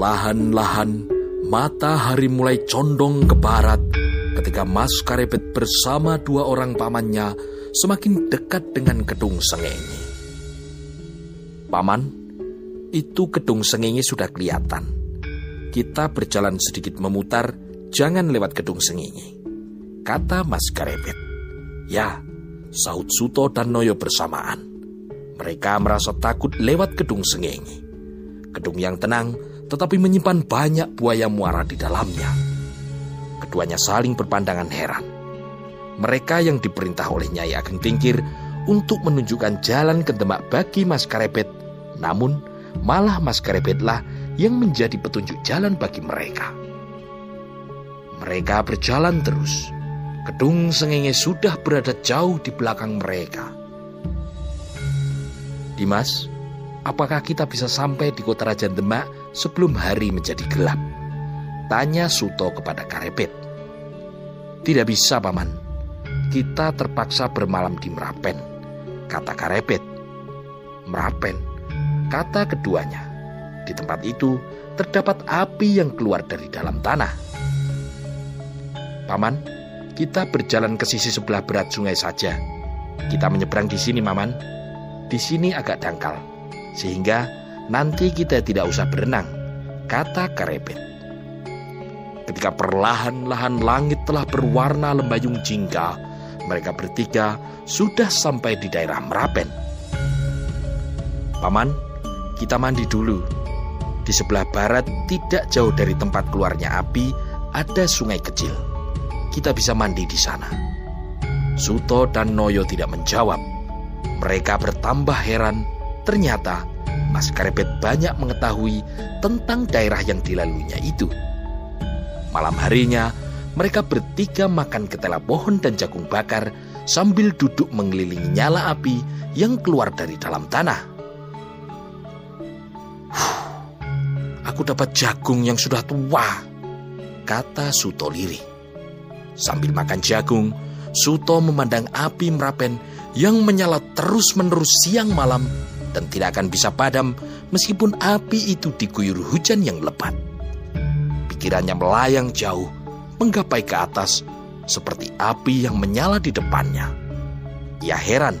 Perlahan-lahan matahari mulai condong ke barat ketika Mas Karebet bersama dua orang pamannya semakin dekat dengan gedung Sengenge. Paman, itu gedung Sengenge sudah kelihatan. Kita berjalan sedikit memutar, jangan lewat gedung Sengenge. Kata Mas Karebet. Ya, sahut Suto dan Noyo bersamaan. Mereka merasa takut lewat gedung Sengenge. Gedung yang tenang tetapi menyimpan banyak buaya muara di dalamnya. Keduanya saling berpandangan heran. Mereka yang diperintah oleh Nyai Ageng Tingkir untuk menunjukkan jalan ke Demak bagi Mas Karebet, namun malah Mas Karebetlah yang menjadi petunjuk jalan bagi mereka. Mereka berjalan terus. Gedung Sengenge sudah berada jauh di belakang mereka. Dimas, apakah kita bisa sampai di kota Raja Demak sebelum hari menjadi gelap? Tanya Suto kepada Karebet. Tidak bisa, Paman. Kita terpaksa bermalam di Merapen, kata Karebet. Merapen, kata keduanya. Di tempat itu terdapat api yang keluar dari dalam tanah. Paman, kita berjalan ke sisi sebelah berat sungai saja. Kita menyeberang di sini, Maman. Di sini agak dangkal, sehingga nanti kita tidak usah berenang, kata Karebet. Ketika perlahan-lahan langit telah berwarna lembayung jingga, mereka bertiga sudah sampai di daerah Merapen. Paman, kita mandi dulu. Di sebelah barat, tidak jauh dari tempat keluarnya api, ada sungai kecil. Kita bisa mandi di sana. Suto dan Noyo tidak menjawab. Mereka bertambah heran Ternyata Mas Karebet banyak mengetahui tentang daerah yang dilaluinya itu. Malam harinya, mereka bertiga makan ketela pohon dan jagung bakar sambil duduk mengelilingi nyala api yang keluar dari dalam tanah. Aku dapat jagung yang sudah tua, kata Suto lirih. Sambil makan jagung, Suto memandang api merapen yang menyala terus-menerus siang malam dan tidak akan bisa padam meskipun api itu diguyur hujan yang lebat. Pikirannya melayang jauh, menggapai ke atas seperti api yang menyala di depannya. Ia heran,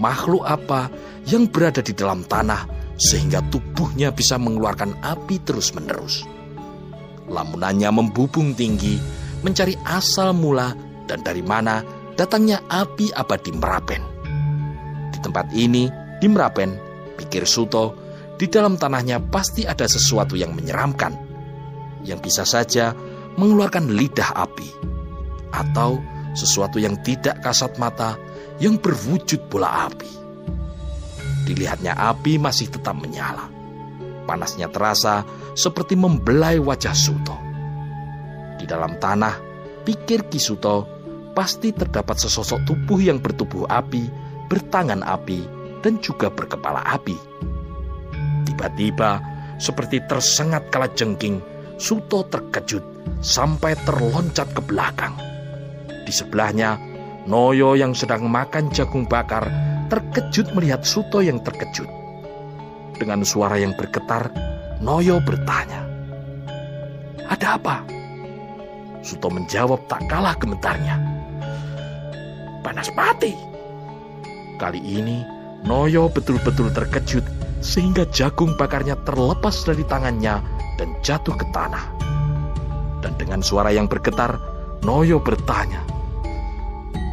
makhluk apa yang berada di dalam tanah sehingga tubuhnya bisa mengeluarkan api terus-menerus. Lamunannya membubung tinggi, mencari asal mula dan dari mana datangnya api abadi Merapen. Di tempat ini, di Merapen, pikir Suto, di dalam tanahnya pasti ada sesuatu yang menyeramkan, yang bisa saja mengeluarkan lidah api, atau sesuatu yang tidak kasat mata yang berwujud bola api. Dilihatnya api masih tetap menyala. Panasnya terasa seperti membelai wajah Suto. Di dalam tanah, pikir Kisuto, pasti terdapat sesosok tubuh yang bertubuh api, bertangan api, dan juga berkepala api. Tiba-tiba, seperti tersengat kala jengking, Suto terkejut sampai terloncat ke belakang. Di sebelahnya, Noyo yang sedang makan jagung bakar terkejut melihat Suto yang terkejut. Dengan suara yang bergetar, Noyo bertanya, "Ada apa?" Suto menjawab tak kalah gemetarnya, "Panas mati." Kali ini Noyo betul-betul terkejut sehingga jagung bakarnya terlepas dari tangannya dan jatuh ke tanah. Dan dengan suara yang bergetar, Noyo bertanya,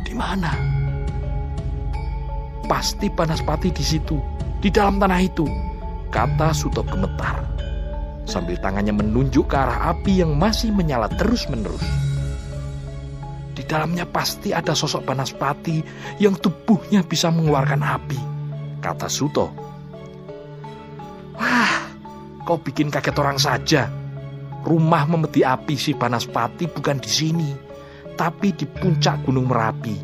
"Di mana?" Pasti panas pati di situ, di dalam tanah itu, kata Suto gemetar. Sambil tangannya menunjuk ke arah api yang masih menyala terus-menerus. Di dalamnya pasti ada sosok panas pati yang tubuhnya bisa mengeluarkan api kata Suto. Wah, kau bikin kaget orang saja. Rumah memeti api si Banaspati bukan di sini, tapi di puncak Gunung Merapi.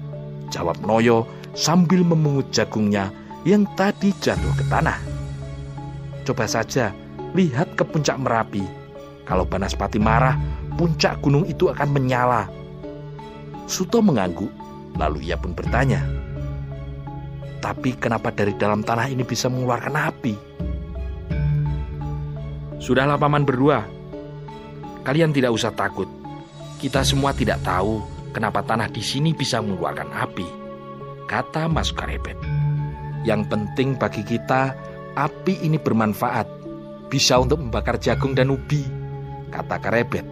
Jawab Noyo sambil memungut jagungnya yang tadi jatuh ke tanah. Coba saja lihat ke puncak Merapi. Kalau Banaspati marah, puncak gunung itu akan menyala. Suto mengangguk, lalu ia pun bertanya, tapi kenapa dari dalam tanah ini bisa mengeluarkan api? Sudahlah paman berdua. Kalian tidak usah takut. Kita semua tidak tahu kenapa tanah di sini bisa mengeluarkan api. Kata Mas Karebet. Yang penting bagi kita, api ini bermanfaat. Bisa untuk membakar jagung dan ubi. Kata Karebet.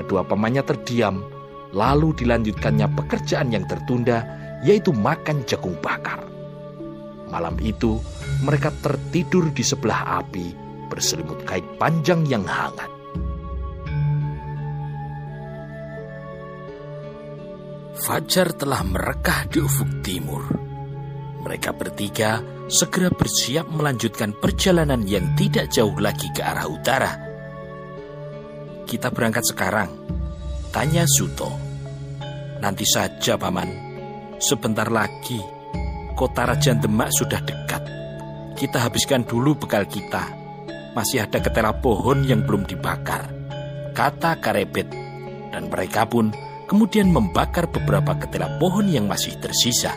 Kedua pamannya terdiam, lalu dilanjutkannya pekerjaan yang tertunda, yaitu makan jagung bakar. Malam itu, mereka tertidur di sebelah api, berselimut kait panjang yang hangat. Fajar telah merekah di ufuk timur. Mereka bertiga segera bersiap melanjutkan perjalanan yang tidak jauh lagi ke arah utara. Kita berangkat sekarang, tanya Suto. Nanti saja, Paman. Sebentar lagi kota Raja Demak sudah dekat. Kita habiskan dulu bekal kita. Masih ada ketela pohon yang belum dibakar. Kata Karebet. Dan mereka pun kemudian membakar beberapa ketela pohon yang masih tersisa.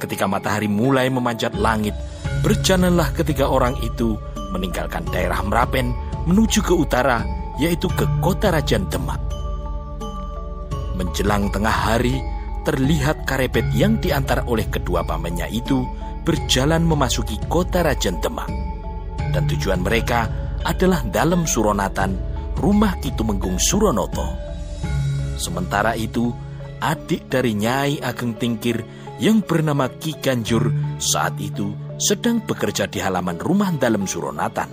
Ketika matahari mulai memanjat langit, berjalanlah ketiga orang itu meninggalkan daerah Merapen menuju ke utara, yaitu ke kota Raja Demak. Menjelang tengah hari, terlihat karebet yang diantar oleh kedua pamannya itu berjalan memasuki kota Rajan Demak. Dan tujuan mereka adalah dalam Suronatan, rumah Kitumenggung Suronoto. Sementara itu, adik dari Nyai Ageng Tingkir yang bernama Ki Ganjur saat itu sedang bekerja di halaman rumah dalam Suronatan.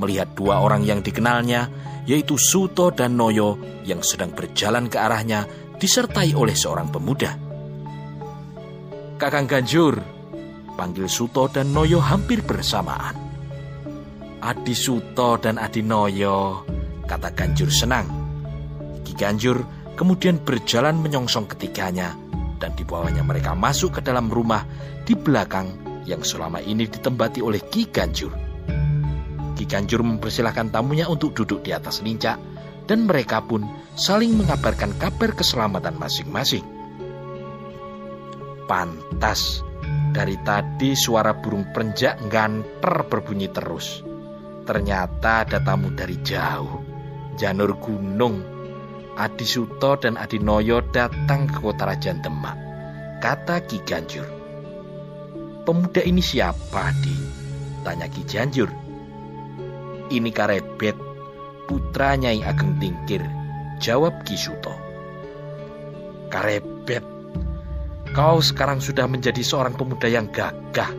Melihat dua orang yang dikenalnya, yaitu Suto dan Noyo yang sedang berjalan ke arahnya disertai oleh seorang pemuda. Kakang Ganjur, panggil Suto dan Noyo hampir bersamaan. Adi Suto dan Adi Noyo, kata Ganjur senang. Ki Ganjur kemudian berjalan menyongsong ketiganya dan dibawanya mereka masuk ke dalam rumah di belakang yang selama ini ditempati oleh Ki Ganjur. Ki Ganjur mempersilahkan tamunya untuk duduk di atas lincah dan mereka pun saling mengabarkan kabar keselamatan masing-masing. Pantas, dari tadi suara burung perenjak nganter berbunyi terus. Ternyata ada tamu dari jauh. Janur Gunung, Adi Suto dan Adi Noyo datang ke kota Raja Demak. Kata Ki Ganjur. Pemuda ini siapa, Adi? Tanya Ki Ganjur. Ini Karebet, putra Nyai Ageng Tingkir, jawab Kisuto. Karebet, kau sekarang sudah menjadi seorang pemuda yang gagah.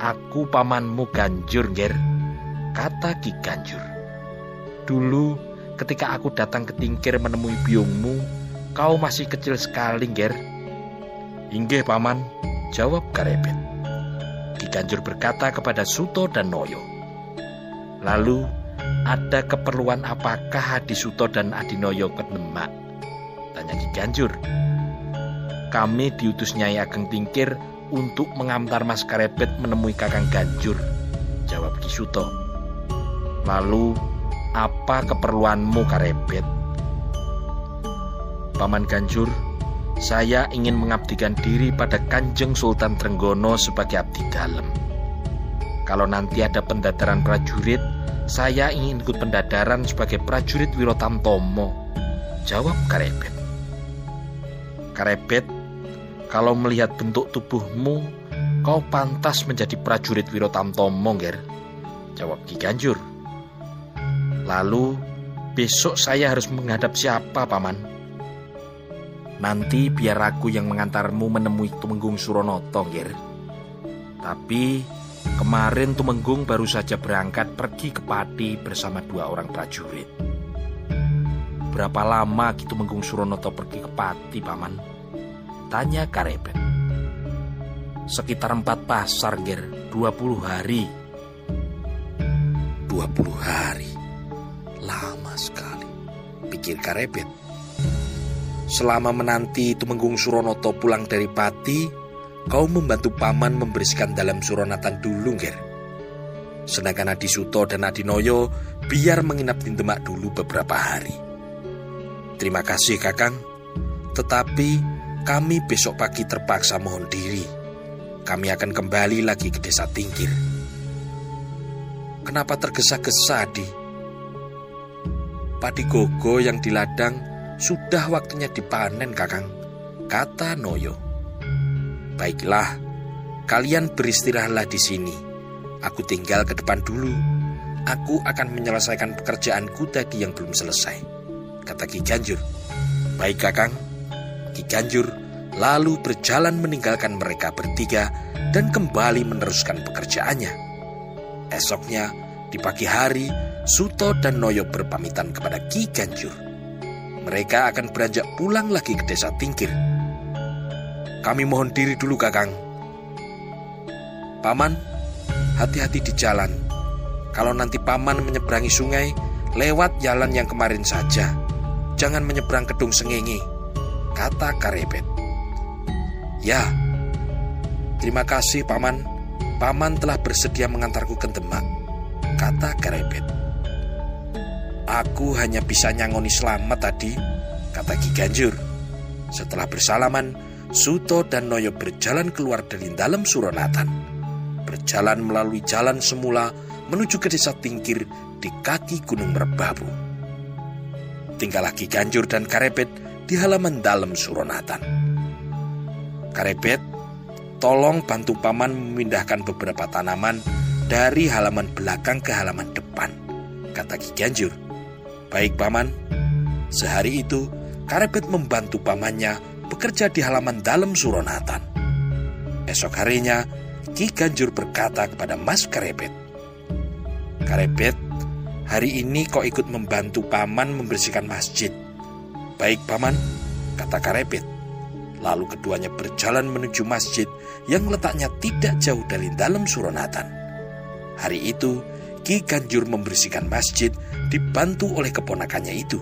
Aku pamanmu Ganjur, Ger, kata Ki Ganjur. Dulu ketika aku datang ke Tingkir menemui biungmu, kau masih kecil sekali, Ger. Inggih, paman, jawab Karebet. Ki Ganjur berkata kepada Suto dan Noyo. Lalu ada keperluan apakah Adi Suto dan Adinoyo ke Demak? Tanya Ki Ganjur. Kami diutus Nyai Ageng Tingkir untuk mengantar Mas Karebet menemui Kakang Ganjur. Jawab Ki Suto. Lalu, apa keperluanmu Karebet? Paman Ganjur, saya ingin mengabdikan diri pada Kanjeng Sultan Trenggono sebagai abdi dalam. Kalau nanti ada pendadaran prajurit, saya ingin ikut pendadaran sebagai prajurit Wirotamtomo. Jawab Karebet. Karebet, kalau melihat bentuk tubuhmu, kau pantas menjadi prajurit Wirotamtomo, Ger. Jawab Ki Ganjur. Lalu, besok saya harus menghadap siapa, Paman? Nanti biar aku yang mengantarmu menemui Tumenggung Suronoto, Ger. Tapi Kemarin Tumenggung baru saja berangkat pergi ke Pati bersama dua orang prajurit. Berapa lama Ki Tumenggung Suronoto pergi ke Pati, Paman? Tanya Karebet. Sekitar empat pasar, Ger. Dua puluh hari. Dua puluh hari? Lama sekali. Pikir Karebet. Selama menanti Tumenggung Suronoto pulang dari Pati, kau membantu paman membersihkan dalam suronatan dulu, Ger. Sedangkan Adi Suto dan Adi Noyo biar menginap di Demak dulu beberapa hari. Terima kasih, Kakang. Tetapi kami besok pagi terpaksa mohon diri. Kami akan kembali lagi ke desa Tingkir. kenapa tergesa-gesa, Di? Padi gogo yang di ladang sudah waktunya dipanen, Kakang, kata Noyo. Baiklah, kalian beristirahatlah di sini. Aku tinggal ke depan dulu. Aku akan menyelesaikan pekerjaanku tadi yang belum selesai, kata Ki Ganjur. Baik, Kakang. Ki Ganjur lalu berjalan meninggalkan mereka bertiga dan kembali meneruskan pekerjaannya. Esoknya, di pagi hari, Suto dan Noyo berpamitan kepada Ki Ganjur. Mereka akan beranjak pulang lagi ke desa Tingkir. Kami mohon diri dulu, Kakang. Paman, hati-hati di jalan. Kalau nanti paman menyeberangi sungai, lewat jalan yang kemarin saja. Jangan menyeberang kedung sengenge, kata Karebet. Ya, terima kasih paman. Paman telah bersedia mengantarku ke Demak, kata Karebet. Aku hanya bisa nyangoni selamat tadi, kata Ki Ganjur. Setelah bersalaman, Suto dan Noyo berjalan keluar dari dalam Suronatan. Berjalan melalui jalan semula menuju ke desa Tingkir di kaki Gunung Merbabu. Tinggallah Ki Ganjur dan Karebet di halaman dalam Suronatan. Karebet, tolong bantu paman memindahkan beberapa tanaman dari halaman belakang ke halaman depan, kata Ki Ganjur. Baik paman, sehari itu Karebet membantu pamannya bekerja di halaman dalam Suronatan. Esok harinya, Ki Ganjur berkata kepada Mas Karebet, Karebet, hari ini kau ikut membantu paman membersihkan masjid. Baik paman, kata Karebet. Lalu keduanya berjalan menuju masjid yang letaknya tidak jauh dari dalam Suronatan. Hari itu, Ki Ganjur membersihkan masjid dibantu oleh keponakannya itu.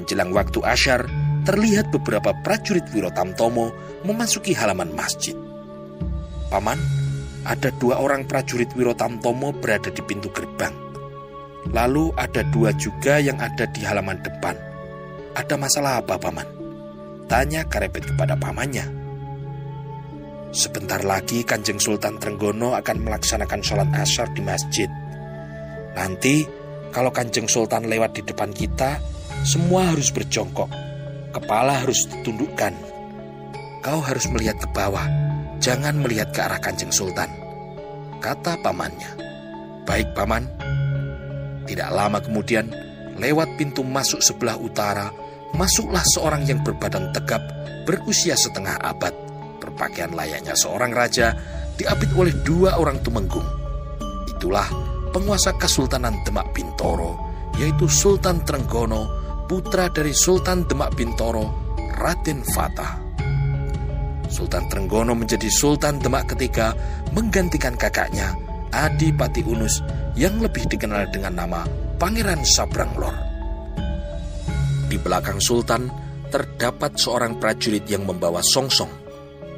Menjelang waktu asyar, terlihat beberapa prajurit Wirotamtomo memasuki halaman masjid. Paman, ada dua orang prajurit Wirotamtomo berada di pintu gerbang. Lalu ada dua juga yang ada di halaman depan. Ada masalah apa, Paman? Tanya Karepet kepada pamannya. Sebentar lagi Kanjeng Sultan Trenggono akan melaksanakan sholat asar di masjid. Nanti kalau Kanjeng Sultan lewat di depan kita, semua harus berjongkok. Kepala harus ditundukkan. Kau harus melihat ke bawah, jangan melihat ke arah Kanjeng Sultan. Kata pamannya. Baik paman. Tidak lama kemudian, lewat pintu masuk sebelah utara, masuklah seorang yang berbadan tegap, berusia setengah abad, berpakaian layaknya seorang raja, diapit oleh dua orang tumenggung. Itulah penguasa Kesultanan Demak Bintoro, yaitu Sultan Trenggono, putra dari Sultan Demak Bintoro, Raden Fatah. Sultan Trenggono menjadi Sultan Demak ketiga menggantikan kakaknya, Adipati Unus, yang lebih dikenal dengan nama Pangeran Sabranglor. Di belakang Sultan terdapat seorang prajurit yang membawa songsong.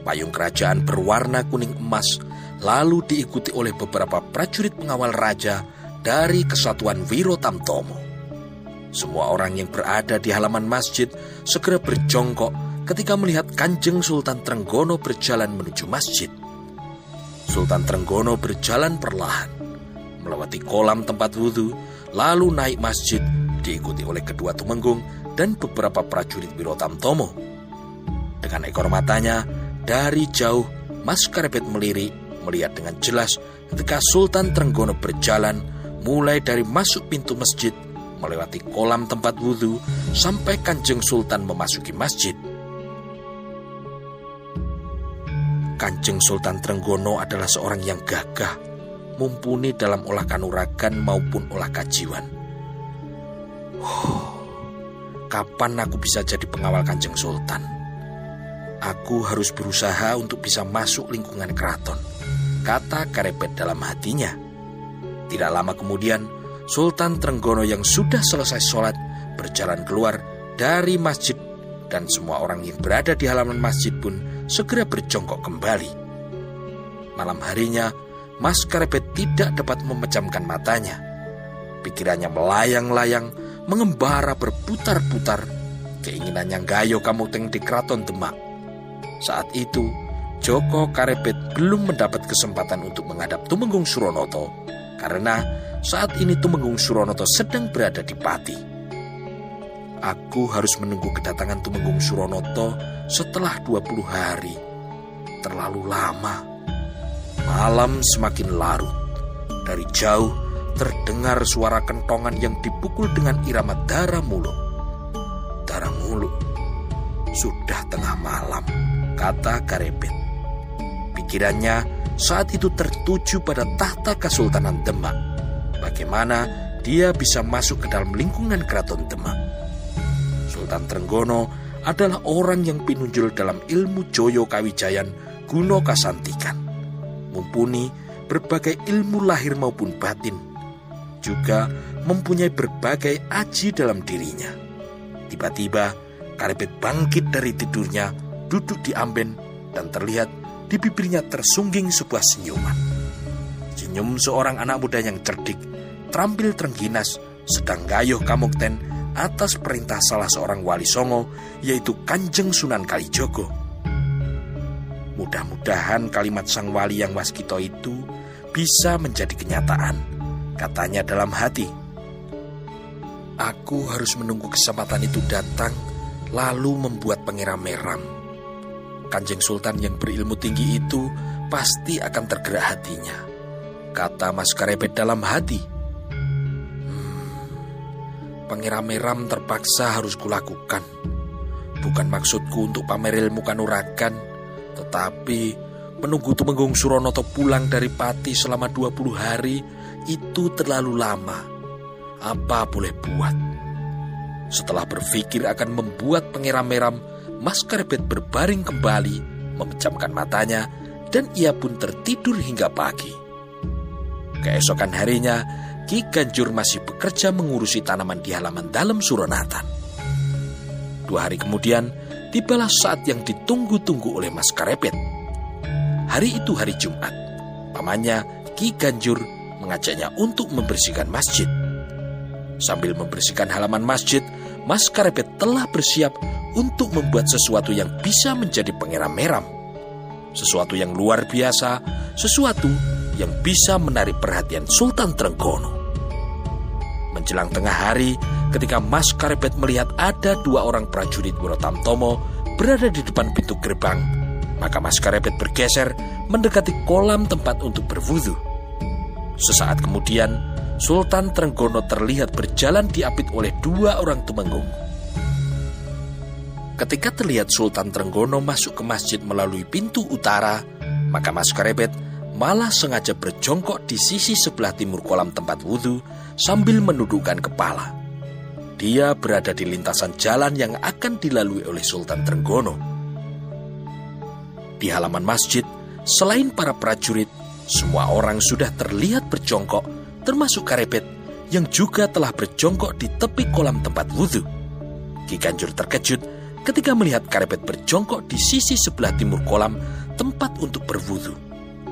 Payung kerajaan berwarna kuning emas, lalu diikuti oleh beberapa prajurit pengawal raja dari kesatuan Wiro Tamtomo. Semua orang yang berada di halaman masjid segera berjongkok ketika melihat Kanjeng Sultan Trenggono berjalan menuju masjid. Sultan Trenggono berjalan perlahan, melewati kolam tempat wudhu, lalu naik masjid diikuti oleh kedua tumenggung dan beberapa prajurit Biro Tamtomo. Dengan ekor matanya, dari jauh Mas Karepet melirik melihat dengan jelas ketika Sultan Trenggono berjalan mulai dari masuk pintu masjid melewati kolam tempat wudhu sampai Kanjeng Sultan memasuki masjid. Kanjeng Sultan Trenggono adalah seorang yang gagah, mumpuni dalam olah kanuragan maupun olah kajiwan. Kapan aku bisa jadi pengawal Kanjeng Sultan? Aku harus berusaha untuk bisa masuk lingkungan keraton, kata Karepet dalam hatinya. Tidak lama kemudian, Sultan Trenggono yang sudah selesai sholat berjalan keluar dari masjid dan semua orang yang berada di halaman masjid pun segera berjongkok kembali. Malam harinya, Mas Karepet tidak dapat memejamkan matanya. Pikirannya melayang-layang mengembara berputar-putar. Keinginannya gayo kamu teng di keraton Demak. Saat itu, Joko Karepet belum mendapat kesempatan untuk menghadap Tumenggung Suronoto karena saat ini Tumenggung Suronoto sedang berada di Pati. Aku harus menunggu kedatangan Tumenggung Suronoto setelah 20 hari. Terlalu lama. Malam semakin larut. Dari jauh terdengar suara kentongan yang dipukul dengan irama darah mulut. Darah mulut. Sudah tengah malam, kata Karepet. Pikirannya saat itu tertuju pada tahta Kesultanan Demak bagaimana dia bisa masuk ke dalam lingkungan keraton Demak. Sultan Trenggono adalah orang yang pinunjul dalam ilmu Joyo Kawijayan Guno Kasantikan. Mumpuni berbagai ilmu lahir maupun batin. Juga mempunyai berbagai aji dalam dirinya. Tiba-tiba Karepet bangkit dari tidurnya, duduk di amben, dan terlihat di bibirnya tersungging sebuah senyuman. Senyum seorang anak muda yang cerdik terampil terengginas sedang gayuh kamukten atas perintah salah seorang wali songo yaitu Kanjeng Sunan Kalijogo. Mudah-mudahan kalimat sang wali yang waskito itu bisa menjadi kenyataan, katanya dalam hati. Aku harus menunggu kesempatan itu datang, lalu membuat pengira meram. Kanjeng Sultan yang berilmu tinggi itu pasti akan tergerak hatinya. Kata Mas Karebet dalam hati. Pengiram-iram terpaksa harus kulakukan. Bukan maksudku untuk pamer ilmu kanuragan, tetapi menunggu Tumenggung Suronoto pulang dari Pati selama 20 hari itu terlalu lama. Apa boleh buat? Setelah berpikir akan membuat pengiram-iram, Mas Karbet berbaring kembali, memejamkan matanya, dan ia pun tertidur hingga pagi. Keesokan harinya, Ki Ganjur masih bekerja mengurusi tanaman di halaman dalam Suronatan. Dua hari kemudian, tibalah saat yang ditunggu-tunggu oleh Mas Karepet. Hari itu hari Jumat. Pamannya, Ki Ganjur, mengajaknya untuk membersihkan masjid. Sambil membersihkan halaman masjid, Mas Karepet telah bersiap untuk membuat sesuatu yang bisa menjadi pengeram meram. Sesuatu yang luar biasa, sesuatu yang bisa menarik perhatian Sultan Trenggono. Menjelang tengah hari, ketika Mas Karepet melihat ada dua orang prajurit Wirotamtomo berada di depan pintu gerbang, maka Mas Karepet bergeser mendekati kolam tempat untuk berwudu. Sesaat kemudian, Sultan Trenggono terlihat berjalan diapit oleh dua orang tumenggung. Ketika terlihat Sultan Trenggono masuk ke masjid melalui pintu utara, maka Mas Karepet malah sengaja berjongkok di sisi sebelah timur kolam tempat wudhu sambil menundukkan kepala. Dia berada di lintasan jalan yang akan dilalui oleh Sultan Trenggono. Di halaman masjid, selain para prajurit, semua orang sudah terlihat berjongkok, termasuk Karepet yang juga telah berjongkok di tepi kolam tempat wudhu. Ki Ganjur terkejut ketika melihat Karepet berjongkok di sisi sebelah timur kolam tempat untuk berwudhu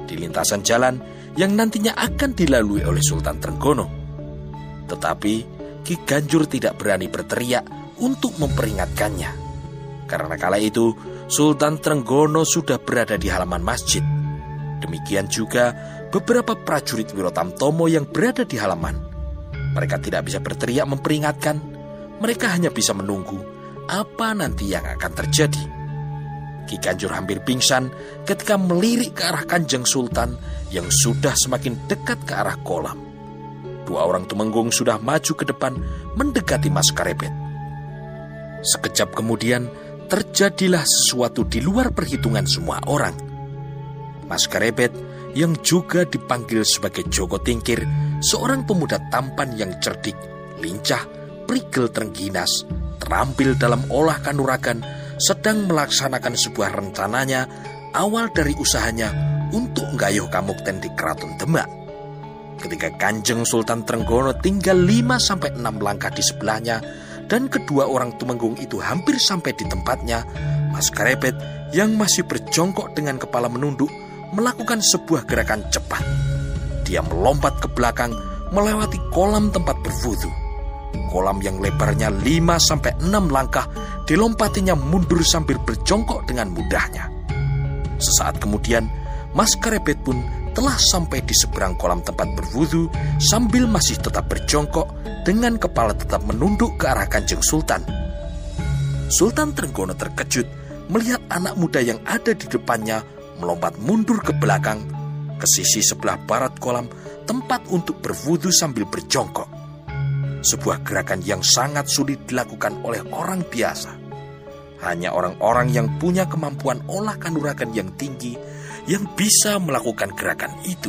di lintasan jalan yang nantinya akan dilalui oleh Sultan Trenggono. Tetapi Ki Ganjur tidak berani berteriak untuk memperingatkannya. Karena kala itu Sultan Trenggono sudah berada di halaman masjid. Demikian juga beberapa prajurit Wirotamtomo yang berada di halaman. Mereka tidak bisa berteriak memperingatkan, mereka hanya bisa menunggu apa nanti yang akan terjadi. Ki Kanjur hampir pingsan ketika melirik ke arah Kanjeng Sultan yang sudah semakin dekat ke arah kolam. Dua orang tumenggung sudah maju ke depan mendekati Mas Karepet. Sekejap kemudian terjadilah sesuatu di luar perhitungan semua orang. Mas Karepet yang juga dipanggil sebagai Joko Tingkir, seorang pemuda tampan yang cerdik, lincah, prigel terengginas, terampil dalam olah kanuragan, sedang melaksanakan sebuah rencananya awal dari usahanya untuk gayuh kamukten di Keraton Demak. Ketika Kanjeng Sultan Trenggono tinggal 5-6 langkah di sebelahnya dan kedua orang tumenggung itu hampir sampai di tempatnya, Mas Karepet yang masih berjongkok dengan kepala menunduk melakukan sebuah gerakan cepat. Dia melompat ke belakang melewati kolam tempat berwudu Kolam yang lebarnya 5-6 langkah dilompatinya mundur sambil berjongkok dengan mudahnya. Sesaat kemudian, Mas Karepet pun telah sampai di seberang kolam tempat berwudu sambil masih tetap berjongkok dengan kepala tetap menunduk ke arah kanjeng Sultan. Sultan Trenggono terkejut melihat anak muda yang ada di depannya melompat mundur ke belakang ke sisi sebelah barat kolam tempat untuk berwudu sambil berjongkok. Sebuah gerakan yang sangat sulit dilakukan oleh orang biasa. Hanya orang-orang yang punya kemampuan olah kanuragan yang tinggi yang bisa melakukan gerakan itu.